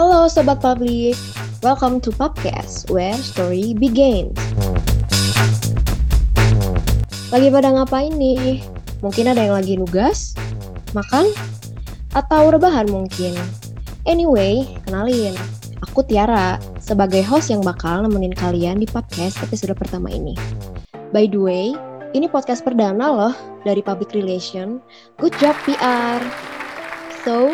Halo Sobat Publik, welcome to Podcast, where story begins. Lagi pada ngapain nih? Mungkin ada yang lagi nugas, makan, atau rebahan mungkin. Anyway, kenalin, aku Tiara, sebagai host yang bakal nemenin kalian di podcast episode pertama ini. By the way, ini podcast perdana loh dari Public Relation. Good job PR! So,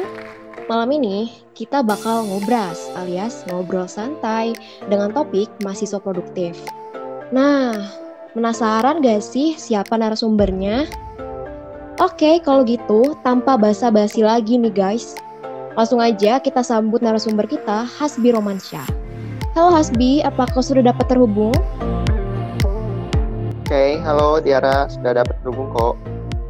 malam ini kita bakal ngobras alias ngobrol santai dengan topik mahasiswa produktif. Nah, penasaran gak sih siapa narasumbernya? Oke, kalau gitu tanpa basa-basi lagi nih guys. Langsung aja kita sambut narasumber kita, Hasbi Romansyah. Halo Hasbi, apakah sudah dapat terhubung? Oke, halo Tiara, sudah dapat terhubung kok.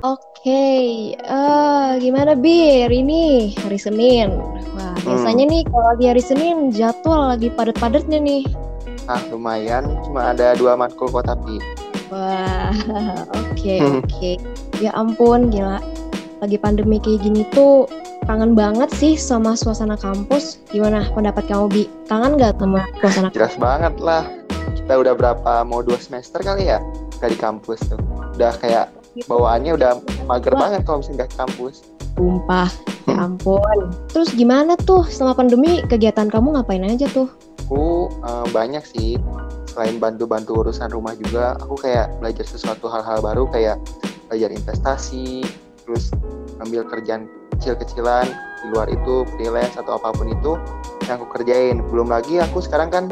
Oke, uh, gimana Bir? Ini hari Senin. Wah, Hmm. biasanya nih kalau lagi hari Senin jadwal lagi padat-padatnya nih. Ah, lumayan, cuma ada dua matkul kok tapi. Wah, oke Hmm. oke. Ya ampun, gila. Lagi pandemi kayak gini tuh kangen banget sih sama suasana kampus. Gimana pendapat kamu Bi? Kangen nggak sama suasana Jelas banget lah. Kita udah berapa, mau dua semester kali ya? Gak di kampus tuh. Udah kayak bawaannya udah mager Wah. banget kalau misalnya nggak ke kampus. Tumpah, ya ampun. Terus gimana tuh selama pandemi kegiatan kamu ngapain aja tuh? Aku eh, banyak sih. Selain bantu-bantu urusan rumah juga, aku kayak belajar sesuatu hal-hal baru kayak belajar investasi, terus ambil kerjaan kecil-kecilan di luar itu freelance atau apa pun itu yang aku kerjain. Belum lagi aku sekarang kan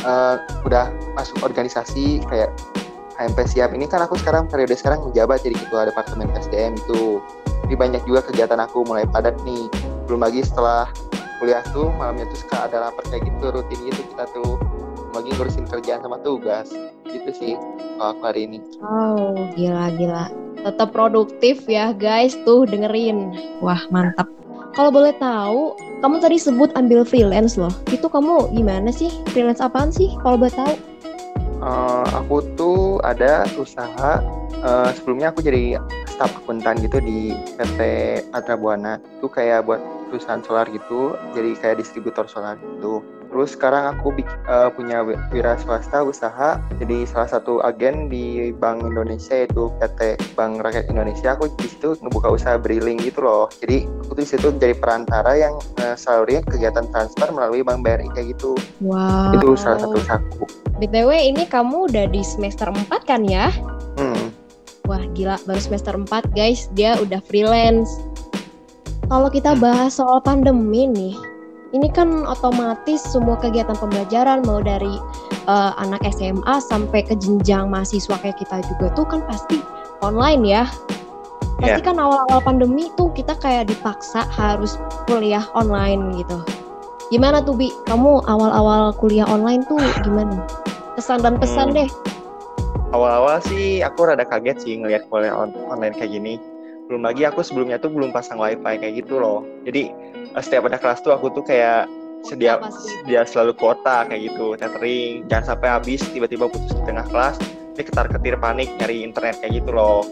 eh, udah masuk organisasi kayak HMP Siap ini kan aku sekarang periode sekarang menjabat jadi ketua departemen SDM itu. Jadi banyak juga kegiatan aku mulai padat nih. Belum lagi setelah kuliah tuh malamnya tuh suka ada rapat kayak gitu rutin gitu kita tuh lagi ngurusin kerjaan sama tugas gitu sih kalau aku hari ini. Oh, gila-gila. Tetap produktif ya guys, tuh dengerin. Wah, mantap. Kalau boleh tahu, kamu tadi sebut ambil freelance loh. Itu kamu gimana sih? Freelance apaan sih kalau boleh tahu? Eh, aku tuh ada usaha eh, sebelumnya aku jadi staf akuntan gitu di PT Patra Buana itu kayak buat perusahaan solar gitu jadi kayak distributor solar gitu terus sekarang aku eh, punya wi- wira swasta usaha jadi salah satu agen di Bank Indonesia yaitu PT Bank Rakyat Indonesia aku di situ ngebuka usaha briling gitu loh jadi aku di situ jadi perantara yang eh, salurin kegiatan transfer melalui Bank BRI kayak gitu Wow. itu salah satu usahaku BTW ini kamu udah di semester 4 kan ya? hmm. Wah, gila baru semester 4 guys, dia udah freelance. Kalau kita bahas soal pandemi nih, ini kan otomatis semua kegiatan pembelajaran mau dari eh, anak SMA sampai ke jenjang mahasiswa kayak kita juga tuh kan pasti online ya. Pasti Iya. kan awal-awal pandemi tuh kita kayak dipaksa harus kuliah online gitu. Gimana tuh Bi? Kamu awal-awal kuliah online tuh gimana? Kesan dan pesan Hmm. deh. awal-awal sih aku rada kaget sih ngelihat kuliah on- online kayak gini. Belum lagi aku sebelumnya tuh belum pasang wifi kayak gitu loh. Jadi eh, setiap ada kelas tuh aku tuh kayak sedia dia selalu kuota kayak gitu, tethering. Jangan sampai habis tiba-tiba putus di tengah kelas, dia ketar-ketir panik nyari internet kayak gitu loh.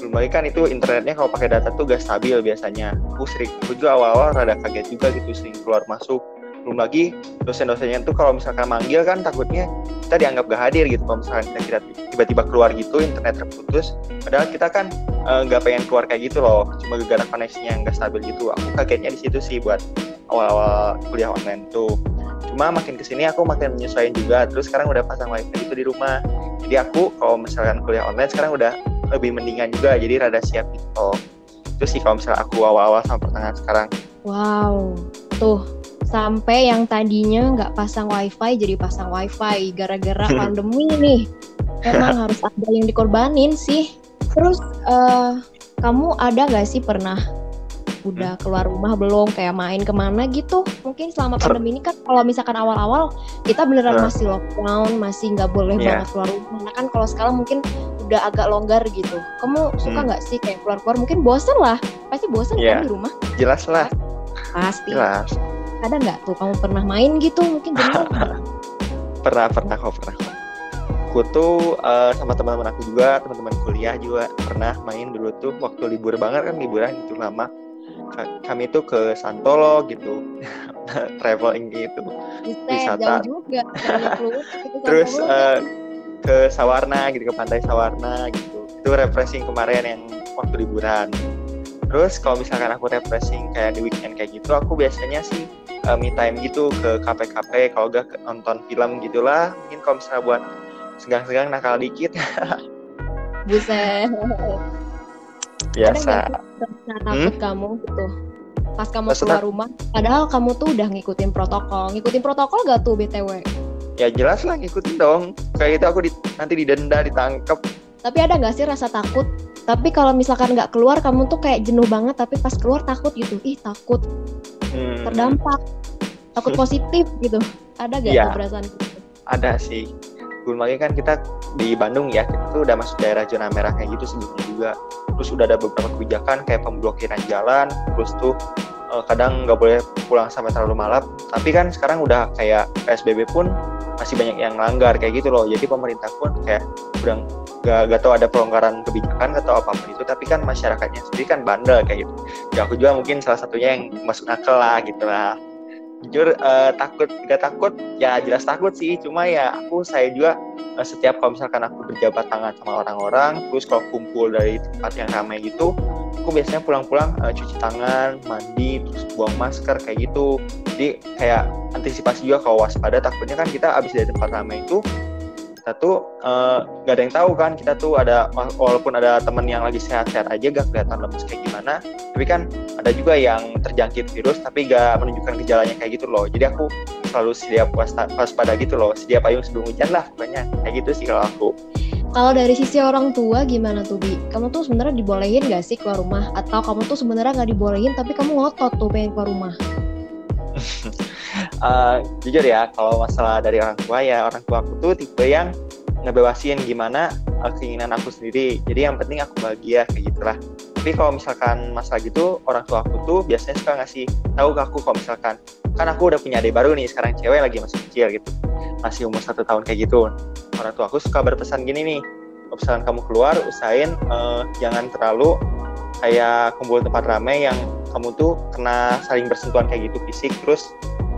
Belum lagi kan itu internetnya kalau pakai data tuh gak stabil biasanya. Aku sering, aku juga awal-awal rada kaget juga gitu sering keluar masuk. Belum lagi dosen-dosennya tuh kalau misalkan manggil kan takutnya kita dianggap gak hadir gitu kalau misalkan kita tiba-tiba keluar gitu internet terputus padahal kita kan eh, nggak pengen keluar kayak gitu loh. Cuma gara-gara koneksinya nggak stabil gitu. Aku kagetnya di situ sih buat awal-awal kuliah online tuh. Cuma makin ke sini aku makin menyesuaikan juga. Terus sekarang udah pasang wifi gitu di rumah. Jadi aku kalau misalkan kuliah online sekarang udah lebih mendingan juga. Jadi rada siap gitu. Itu sih kalau misalnya aku awal-awal sama pertengahan sekarang. Wow, tuh sampai yang tadinya nggak pasang wifi jadi pasang wifi. Gara-gara pandemi nih. Emang harus ada yang dikorbanin sih. Terus eh, kamu ada nggak sih pernah udah keluar rumah belum kayak main ke mana gitu? Mungkin selama pandemi ini kan kalau misalkan awal-awal kita beneran Nah. masih lockdown, masih nggak boleh Iya. banget keluar rumah. Nah kan kalau sekarang mungkin udah agak longgar gitu. Kamu suka Hmm. nggak sih kayak keluar-keluar? Mungkin bosen lah. Pasti bosen Iya. kan di rumah. jelas lah Pasti. jelas Ada nggak tuh kamu pernah main gitu? Mungkin pernah pernah kok pernah kok aku tuh eh, sama teman-teman aku juga teman-teman kuliah juga pernah main dulu tuh waktu libur banget kan liburan itu lama. Ka- kami tuh ke Santolo gitu traveling gitu Buset, Wisata. jauh juga. Terus eh, ke Sawarna gitu ke pantai Sawarna gitu. Itu refreshing kemarin yang waktu liburan. Terus kalau misalkan aku refreshing kayak di weekend kayak gitu aku biasanya sih eh, me time gitu ke kafe-kafe kalau gak nonton film gitulah. Mungkin kalau misalnya buat segang-segang nakal dikit. Buset. biasa. Takut kamu gitu? Pas kamu Rasa keluar rumah padahal kamu tuh udah ngikutin protokol. Ngikutin protokol gak tuh btw ya jelas lah ngikutin dong. Kayak gitu aku di, nanti didenda ditangkap tapi ada nggak sih rasa takut? Tapi kalau misalkan nggak keluar kamu tuh kayak jenuh banget tapi pas keluar takut gitu. Ih takut. Hmm, terdampak. Takut positif gitu. Ada gak Iya. tuh perasaan gitu? Ada sih belum lagi kan kita di Bandung ya kita tuh udah masuk daerah zona merah kayak gitu sebelumnya juga. Terus udah ada beberapa kebijakan kayak pemblokiran jalan terus tuh eh, kadang nggak boleh pulang sampai terlalu malam. Tapi kan sekarang udah kayak PSBB pun masih banyak yang langgar kayak gitu loh. Jadi pemerintah pun kayak udah gak, gak tau ada pelonggaran kebijakan gak tau apa pun itu. Tapi kan masyarakatnya sendiri kan bandel kayak gitu. Ya aku juga mungkin salah satunya yang masuk akal lah gitu lah jujur eh, takut gak takut ya jelas takut sih. Cuma ya aku saya juga eh, setiap kalau misalkan aku berjabat tangan sama orang-orang terus kalau kumpul dari tempat yang ramai gitu aku biasanya pulang-pulang eh, cuci tangan mandi terus buang masker kayak gitu. Jadi kayak antisipasi juga kalau waspada takutnya kan kita abis dari tempat ramai itu kita tuh eh, nggak ada yang tahu kan kita tuh ada walaupun ada temen yang lagi sehat-sehat aja gak kelihatan lemes kayak gimana tapi kan ada juga yang terjangkit virus tapi gak menunjukkan gejalanya kayak gitu loh. Jadi aku selalu siap wasta- waspada gitu loh sedia payung sebelum hujan lah pokoknya. Kayak gitu sih kalau aku. Kalau dari sisi orang tua gimana tuh bi? Kamu tuh sebenarnya dibolehin gak sih keluar rumah? Atau kamu tuh sebenarnya nggak dibolehin tapi kamu ngotot tuh pengen keluar rumah Eh, jujur ya kalau masalah dari orang tua ya orang tua aku tuh tipe yang ngebebasin gimana eh, keinginan aku sendiri. Jadi yang penting aku bahagia kayak gitulah. Tapi kalau misalkan masalah gitu orang tua aku tuh biasanya suka ngasih tahu ke aku kalau misalkan kan aku udah punya adik baru nih sekarang cewek lagi masih kecil gitu. Masih umur satu tahun kayak gitu. Orang tua aku suka berpesan gini nih kalau kamu keluar usahain eh, jangan terlalu kayak kumpul tempat ramai yang kamu tuh kena saling bersentuhan kayak gitu fisik terus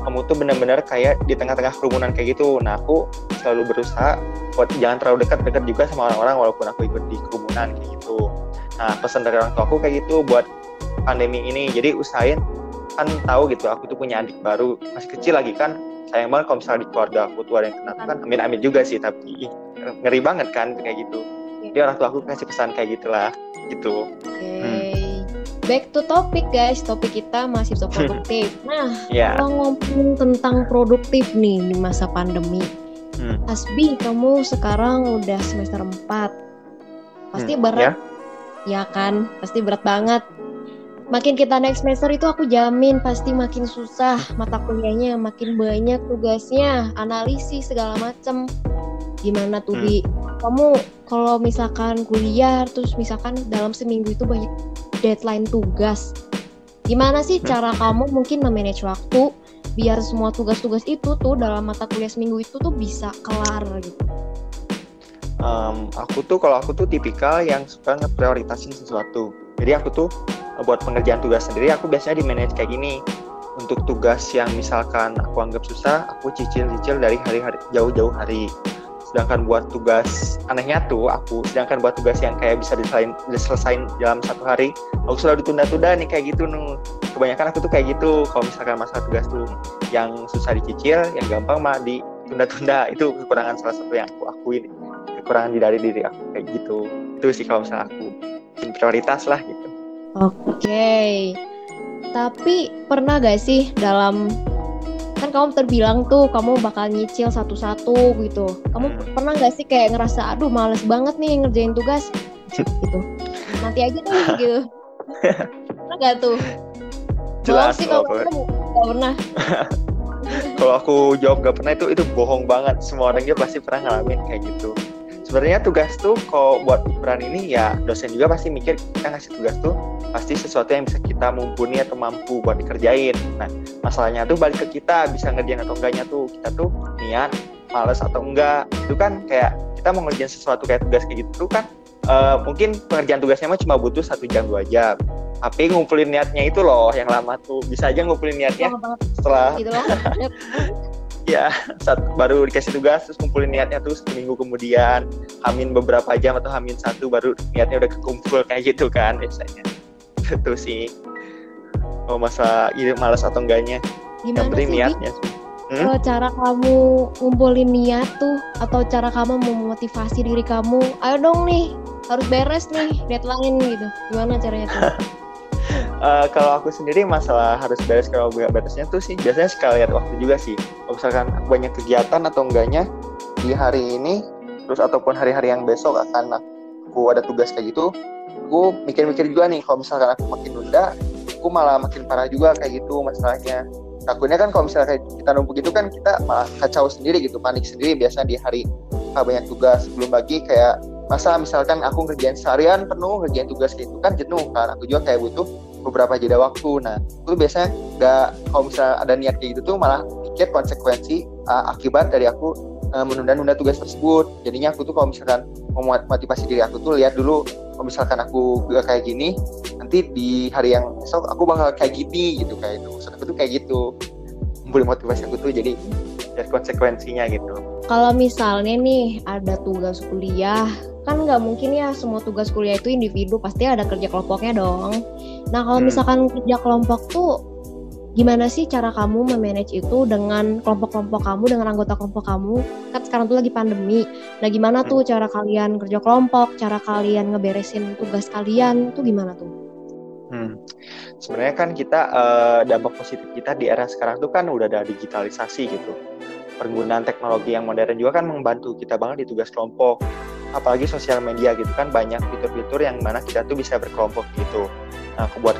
kamu tuh benar-benar kayak di tengah-tengah kerumunan kayak gitu. Nah aku selalu berusaha buat jangan terlalu dekat-dekat juga sama orang-orang walaupun aku ikut di kerumunan kayak gitu. Nah pesan dari orang tua aku kayak gitu buat pandemi ini. Jadi usahain kan tahu gitu aku tuh punya adik baru masih kecil lagi kan. Sayang banget kalau misalnya di keluarga aku tuh ada yang kena kan amin-amin juga sih tapi ih, ngeri banget kan kayak gitu. Jadi orang tua aku kasih pesan kayak gitulah gitu. Oke. Back to topic guys, topik kita masih so produktif. Nah, ya kalau ngomong tentang produktif nih di masa pandemi. Hmm. Asbi, kamu sekarang udah semester 4. Pasti Hmm, berat. Ya kan? Pasti berat banget. Makin kita naik semester itu aku jamin pasti makin susah mata kuliahnya, makin banyak tugasnya, analisis segala macem. Gimana tuh Hmm. Bi? Kamu kalau misalkan kuliah terus misalkan dalam seminggu itu banyak deadline tugas. Gimana sih Hmm. cara kamu mungkin memanage waktu biar semua tugas-tugas itu tuh dalam mata kuliah seminggu itu tuh bisa kelar gitu. Em, aku tuh kalau aku tuh tipikal yang suka ngeprioritasin sesuatu. Jadi aku tuh eh, buat pengerjaan tugas sendiri aku biasanya di manage kayak gini. Untuk tugas yang misalkan aku anggap susah, aku cicil-cicil dari hari-hari jauh-jauh hari. Sedangkan buat tugas anehnya tuh aku, sedangkan buat tugas yang kayak bisa diselesain, diselesain dalam satu hari, aku selalu ditunda-tunda nih kayak gitu nuh. Kebanyakan aku tuh kayak gitu. Kalau misalkan masalah tugas tuh yang susah dicicil, yang gampang mah ditunda-tunda. Itu kekurangan salah satu yang aku akuin kekurangan di dari diri aku kayak gitu itu sih kalau misalnya aku prioritas lah gitu Oke. Tapi pernah gak sih dalam kan kamu terbilang tuh kamu bakal nyicil satu-satu gitu. Kamu Hmm. pernah gak sih kayak ngerasa aduh males banget nih ngerjain tugas gitu. Nanti aja deh gitu. pernah gak tuh? Jelas sih kalau kamu gak pernah. kalau aku jawab gak pernah itu itu bohong banget semua orang juga pasti pernah ngalamin kayak gitu sebenarnya tugas tuh kalau buat ukuran ini ya dosen juga pasti mikir kita ngasih tugas tuh pasti sesuatu yang bisa kita mumpuni atau mampu buat dikerjain. Nah masalahnya tuh balik ke kita bisa ngerjain atau enggaknya tuh kita tuh niat males atau enggak. Itu kan kayak kita mau ngerjain sesuatu kayak tugas kayak gitu tuh kan eh, mungkin pengerjaan tugasnya mah cuma butuh satu jam dua jam. Tapi ngumpulin niatnya itu loh yang lama tuh bisa aja ngumpulin niatnya setelah gitu loh ya saat baru dikasih tugas terus ngumpulin niatnya terus seminggu kemudian hamin beberapa jam atau hamin satu baru niatnya udah kekumpul kayak gitu kan biasanya itu sih oh masa ide malas atau enggaknya gimana yang penting sih niatnya Hmm? Kalau cara kamu ngumpulin niat tuh atau cara kamu memotivasi diri kamu, ayo dong nih harus beres nih deadline gitu. Gimana caranya tuh? uh, kalau aku sendiri masalah harus beres kalau nggak beresnya tuh sih biasanya sekalian waktu juga sih. Kalau misalkan banyak kegiatan atau enggaknya di hari ini, terus ataupun hari-hari yang besok akan aku ada tugas kayak gitu, aku mikir-mikir juga nih kalau misalkan aku makin nunda, aku malah makin parah juga kayak gitu masalahnya. Takutnya kan kalau misalnya kita numpuk itu kan kita malah kacau sendiri gitu panik sendiri biasanya di hari ah, banyak tugas. Belum lagi kayak masa misalkan aku ngerjain seharian penuh ngerjain tugas kayak itu kan jenuh kan. Aku juga kayak butuh beberapa jeda waktu. Nah itu biasanya nggak kalau misalnya ada niat kayak gitu tuh malah pikir konsekuensi uh, akibat dari aku uh, menunda-nunda tugas tersebut. Jadinya aku tuh kalau misalkan mau motivasi diri aku tuh lihat dulu kalau misalkan aku gak kayak gini nanti di hari yang besok aku bakal kayak gini gitu kayak itu maksud aku tuh kayak gitu. Boleh motivasi aku tuh jadi lihat konsekuensinya gitu. Kalau misalnya nih ada tugas kuliah kan nggak mungkin ya semua tugas kuliah itu individu pasti ada kerja kelompoknya dong. Nah kalau hmm. misalkan kerja kelompok tuh gimana sih cara kamu memanage itu dengan kelompok-kelompok kamu dengan anggota kelompok kamu kan sekarang tuh lagi pandemi nah gimana tuh cara kalian kerja kelompok cara kalian ngeberesin tugas kalian tuh gimana tuh Hmm. Sebenarnya kan kita uh, dampak positif kita di era sekarang tuh kan udah ada digitalisasi gitu. Penggunaan teknologi yang modern juga kan membantu kita banget di tugas kelompok. Apalagi sosial media gitu kan banyak fitur-fitur yang mana kita tuh bisa berkelompok gitu. Nah, buat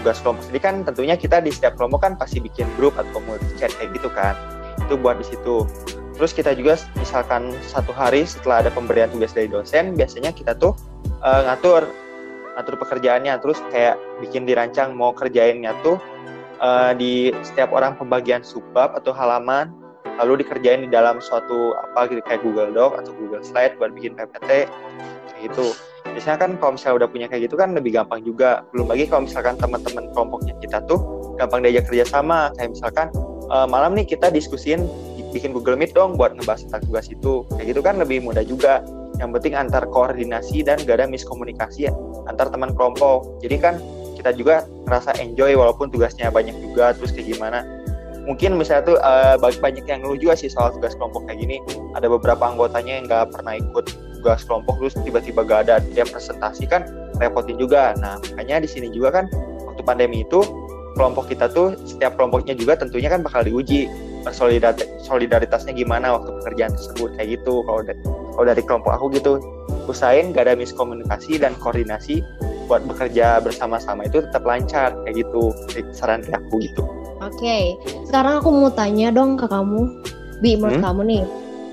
tugas kelompok sendiri kan tentunya kita di setiap kelompok kan pasti bikin grup atau multi chat kayak gitu kan. Itu buat di situ. Terus kita juga misalkan satu hari setelah ada pemberian tugas dari dosen, biasanya kita tuh uh, ngatur atur pekerjaannya terus kayak bikin dirancang mau kerjainnya tuh uh, di setiap orang pembagian subbab atau halaman lalu dikerjain di dalam suatu apa gitu kayak Google Doc atau Google Slide buat bikin PPT gitu. Biasanya kan kalau misalnya udah punya kayak gitu kan lebih gampang juga. Belum lagi kalau misalkan teman-teman kelompoknya kita tuh gampang diajak kerja sama. Kayak misalkan uh, malam nih kita diskusin bikin Google Meet dong buat ngebahas tentang tugas itu. Kayak gitu kan lebih mudah juga. Yang penting antar koordinasi dan gak ada miskomunikasi ya antar teman kelompok. Jadi kan kita juga ngerasa enjoy walaupun tugasnya banyak juga terus kayak gimana mungkin misalnya tuh uh, banyak yang ngeluh juga sih soal tugas kelompok kayak gini. Ada beberapa anggotanya yang nggak pernah ikut tugas kelompok terus tiba-tiba gak ada. Dia presentasi kan repotin juga. Nah makanya di sini juga kan waktu pandemi itu kelompok kita tuh setiap kelompoknya juga tentunya kan bakal diuji solidaritasnya gimana waktu pekerjaan tersebut kayak gitu. Kalau dari, kalau dari kelompok aku gitu usahain gak ada miskomunikasi dan koordinasi buat bekerja bersama-sama itu tetap lancar kayak gitu. Saran dari aku gitu oke okay. sekarang aku mau tanya dong ke kamu bi menurut hmm? kamu nih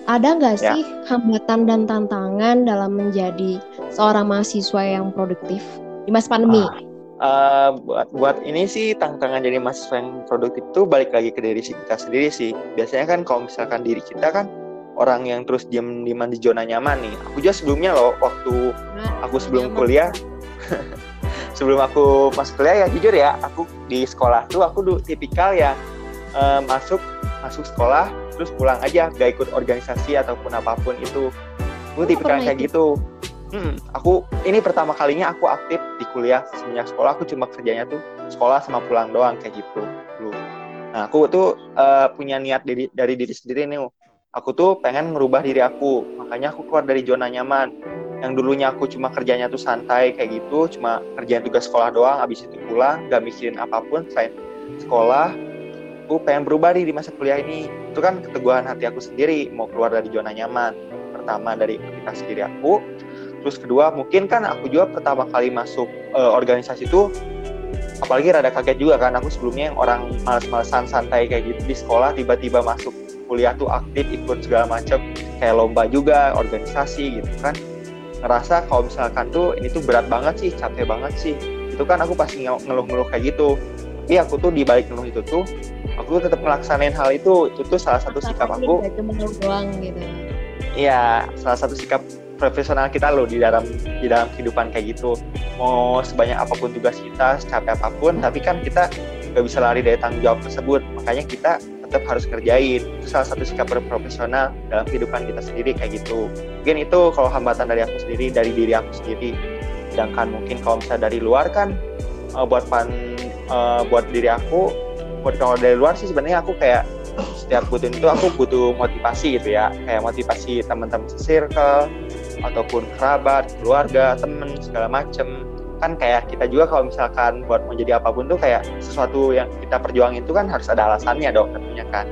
ada nggak ya. sih hambatan dan tantangan dalam menjadi seorang mahasiswa yang produktif di masa pandemi ah uh, buat buat ini sih tantangan jadi mahasiswa yang produktif tuh balik lagi ke diri kita sendiri sih. Biasanya kan kalau misalkan diri kita kan orang yang terus diam di di zona nyaman nih. Aku juga sebelumnya loh waktu nah, aku sebelum kuliah sebelum aku masuk kuliah ya jujur ya aku di sekolah tuh aku tuh tipikal ya uh, masuk masuk sekolah terus pulang aja gak ikut organisasi ataupun apa pun itu aku tipikal kayak gitu Hmm, aku ini pertama kalinya aku aktif di kuliah semenjak sekolah aku cuma kerjanya tuh sekolah sama pulang doang kayak gitu dulu. Nah aku tuh uh, punya niat dari dari diri sendiri nih. Aku tuh pengen merubah diri aku, makanya aku keluar dari zona nyaman. Yang dulunya aku cuma kerjanya tuh santai kayak gitu, cuma kerjaan tugas sekolah doang, habis itu pulang, gak mikirin apa pun selain sekolah. Aku pengen berubah di masa kuliah ini. Itu kan keteguhan hati aku sendiri, mau keluar dari zona nyaman. Pertama dari aktivitas diri aku, terus kedua mungkin kan aku juga pertama kali masuk uh, organisasi itu apalagi rada kaget juga kan aku sebelumnya yang orang males-malesan santai kayak gitu di sekolah tiba-tiba masuk kuliah tuh aktif ikut segala macam kayak lomba juga organisasi gitu kan ngerasa kalau misalkan tuh ini tuh berat banget sih capek banget sih. Itu kan aku pasti ngeluh-ngeluh kayak gitu. Tapi aku tuh di balik ngeluh itu tuh aku tuh tetap melaksanain hal itu itu tuh salah satu sikap aku. doang gitu. Iya salah satu sikap profesional kita loh di dalam di dalam kehidupan kayak gitu. Mau sebanyak apa pun tugas kita secapek apa pun tapi kan kita nggak bisa lari dari tanggung jawab tersebut. Makanya kita tetap harus kerjain itu salah satu sikap profesional dalam kehidupan kita sendiri kayak gitu. Mungkin itu kalau hambatan dari aku sendiri dari diri aku sendiri. Sedangkan mungkin kalau misalnya dari luar kan uh, buat pan uh, buat diri aku buat kalau dari luar sih sebenarnya aku kayak setiap butuh itu aku butuh motivasi gitu ya. Kayak motivasi teman-teman circle ataupun kerabat keluarga temen segala macem kan kayak kita juga kalau misalkan buat mau jadi apa pun tuh kayak sesuatu yang kita perjuangin itu kan harus ada alasannya dong tentunya kan.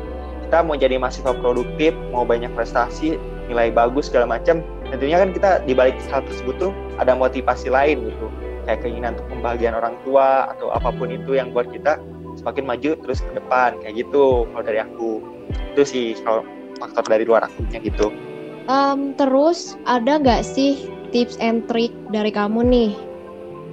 Kita mau jadi mahasiswa produktif mau banyak prestasi nilai bagus segala macam tentunya kan kita di balik hal tersebut tuh ada motivasi lain gitu. Kayak keinginan untuk pembahagian orang tua atau apa pun itu yang buat kita semakin maju terus ke depan kayak gitu kalau dari aku. Itu sih kalau faktor dari luar akunya gitu. Um, terus ada nggak sih tips and trick dari kamu nih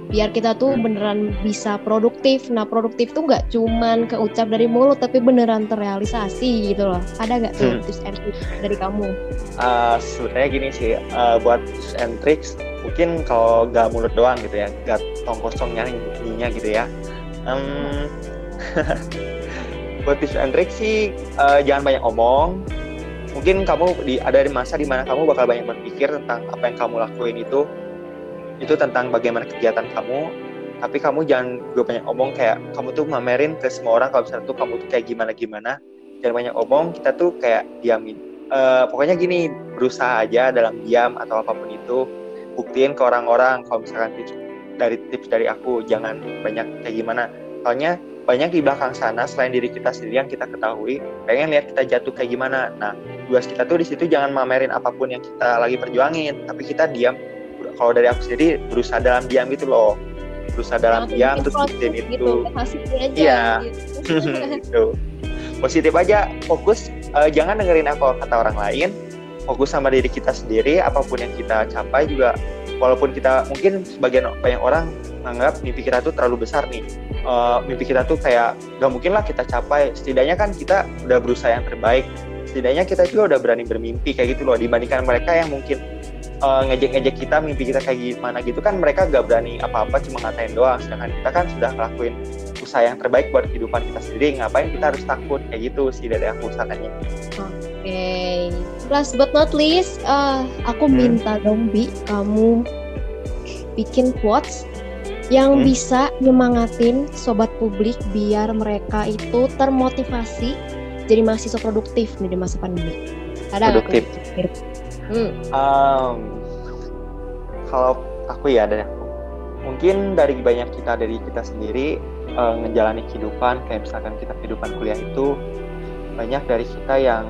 biar kita tuh beneran bisa produktif. Nah produktif tuh nggak cuman keucap dari mulut tapi beneran terrealisasi gitu loh. Ada nggak tuh hmm. tips and tricks dari kamu? Uh, Sebenarnya gini sih uh, buat tips and tricks mungkin kalau nggak mulut doang gitu ya, nggak tong kosong nyari buktinya gitu ya. Um, buat tips and trick sih uh, jangan banyak omong mungkin kamu di ada di masa di mana kamu bakal banyak berpikir tentang apa yang kamu lakuin itu itu tentang bagaimana kegiatan kamu. Tapi kamu jangan gue banyak omong kayak kamu tuh mamerin ke semua orang kalau misalnya tuh kamu tuh kayak gimana gimana jangan banyak omong kita tuh kayak diamin. Uh, pokoknya gini berusaha aja dalam diam atau apa pun itu buktiin ke orang-orang kalau misalkan tips dari tips dari aku jangan banyak kayak gimana. Soalnya banyak di belakang sana selain diri kita sendiri yang kita ketahui pengen lihat kita jatuh kayak gimana. Nah tugas kita tuh di situ jangan mamerin apa pun yang kita lagi perjuangin tapi kita diam kalau dari aku sendiri berusaha dalam diam gitu loh. Berusaha dalam nah, diam terus itu. gitu, iya. gitu. gitu. positif aja fokus uh, jangan dengerin apa kata orang lain. Fokus sama diri kita sendiri apa pun yang kita capai juga walaupun kita mungkin sebagian banyak orang menganggap mimpi kita tuh terlalu besar nih. Uh, mimpi kita tuh kayak gak mungkin lah kita capai. Setidaknya kan kita udah berusaha yang terbaik. Setidaknya kita juga udah berani bermimpi kayak gitu loh dibandingkan mereka yang mungkin uh, ngejek-ngejek kita mimpi kita kayak gimana gitu kan mereka gak berani apa-apa cuma ngatain doang sedangkan kita kan sudah ngelakuin usaha yang terbaik buat kehidupan kita sendiri ngapain kita harus takut kayak gitu sih dari aku usahanya oke okay. last but not least uh, aku hmm. minta dong bi kamu bikin quotes yang hmm. bisa nyemangatin sobat publik biar mereka itu termotivasi jadi mahasiswa produktif nih di masa pandemi. Ada produktif. Hmm. Um, kalau aku ya ada mungkin dari banyak kita dari kita sendiri uh, ngejalani kehidupan kayak misalkan kita kehidupan kuliah itu banyak dari kita yang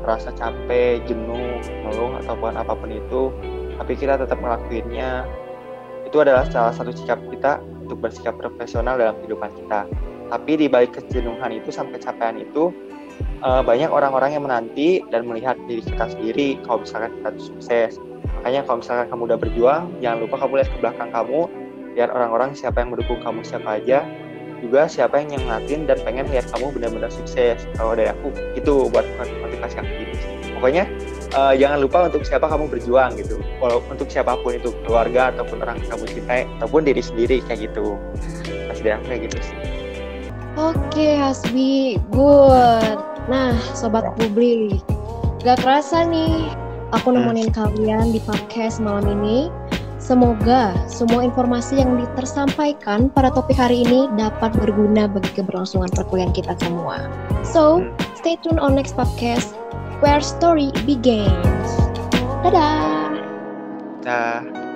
merasa capek, jenuh, ngeluh ataupun apa pun itu, tapi kita tetap ngelakuinnya itu adalah salah satu sikap kita untuk bersikap profesional dalam kehidupan kita. Tapi di balik kejenuhan itu sampai capaian itu uh, banyak orang-orang yang menanti dan melihat diri kita sendiri kalau misalkan kita sukses. Makanya kalau misalkan kamu udah berjuang, jangan lupa kamu lihat ke belakang kamu, lihat orang-orang siapa yang mendukung kamu siapa aja, juga siapa yang nyengatin dan pengen lihat kamu benar-benar sukses. Kalau dari aku itu buat motivasi aku gitu. Pokoknya uh, jangan lupa untuk siapa kamu berjuang gitu walau untuk siapa pun itu keluarga ataupun orang kamu cintai ataupun diri sendiri kayak gitu masih dari kayak gitu sih oke Hasbi good nah sobat publik gak kerasa nih aku nemenin kalian di podcast malam ini Semoga semua informasi yang tersampaikan pada topik hari ini dapat berguna bagi keberlangsungan perkuliahan kita semua. So, stay tuned on next podcast where story begins. Dadah! Dah.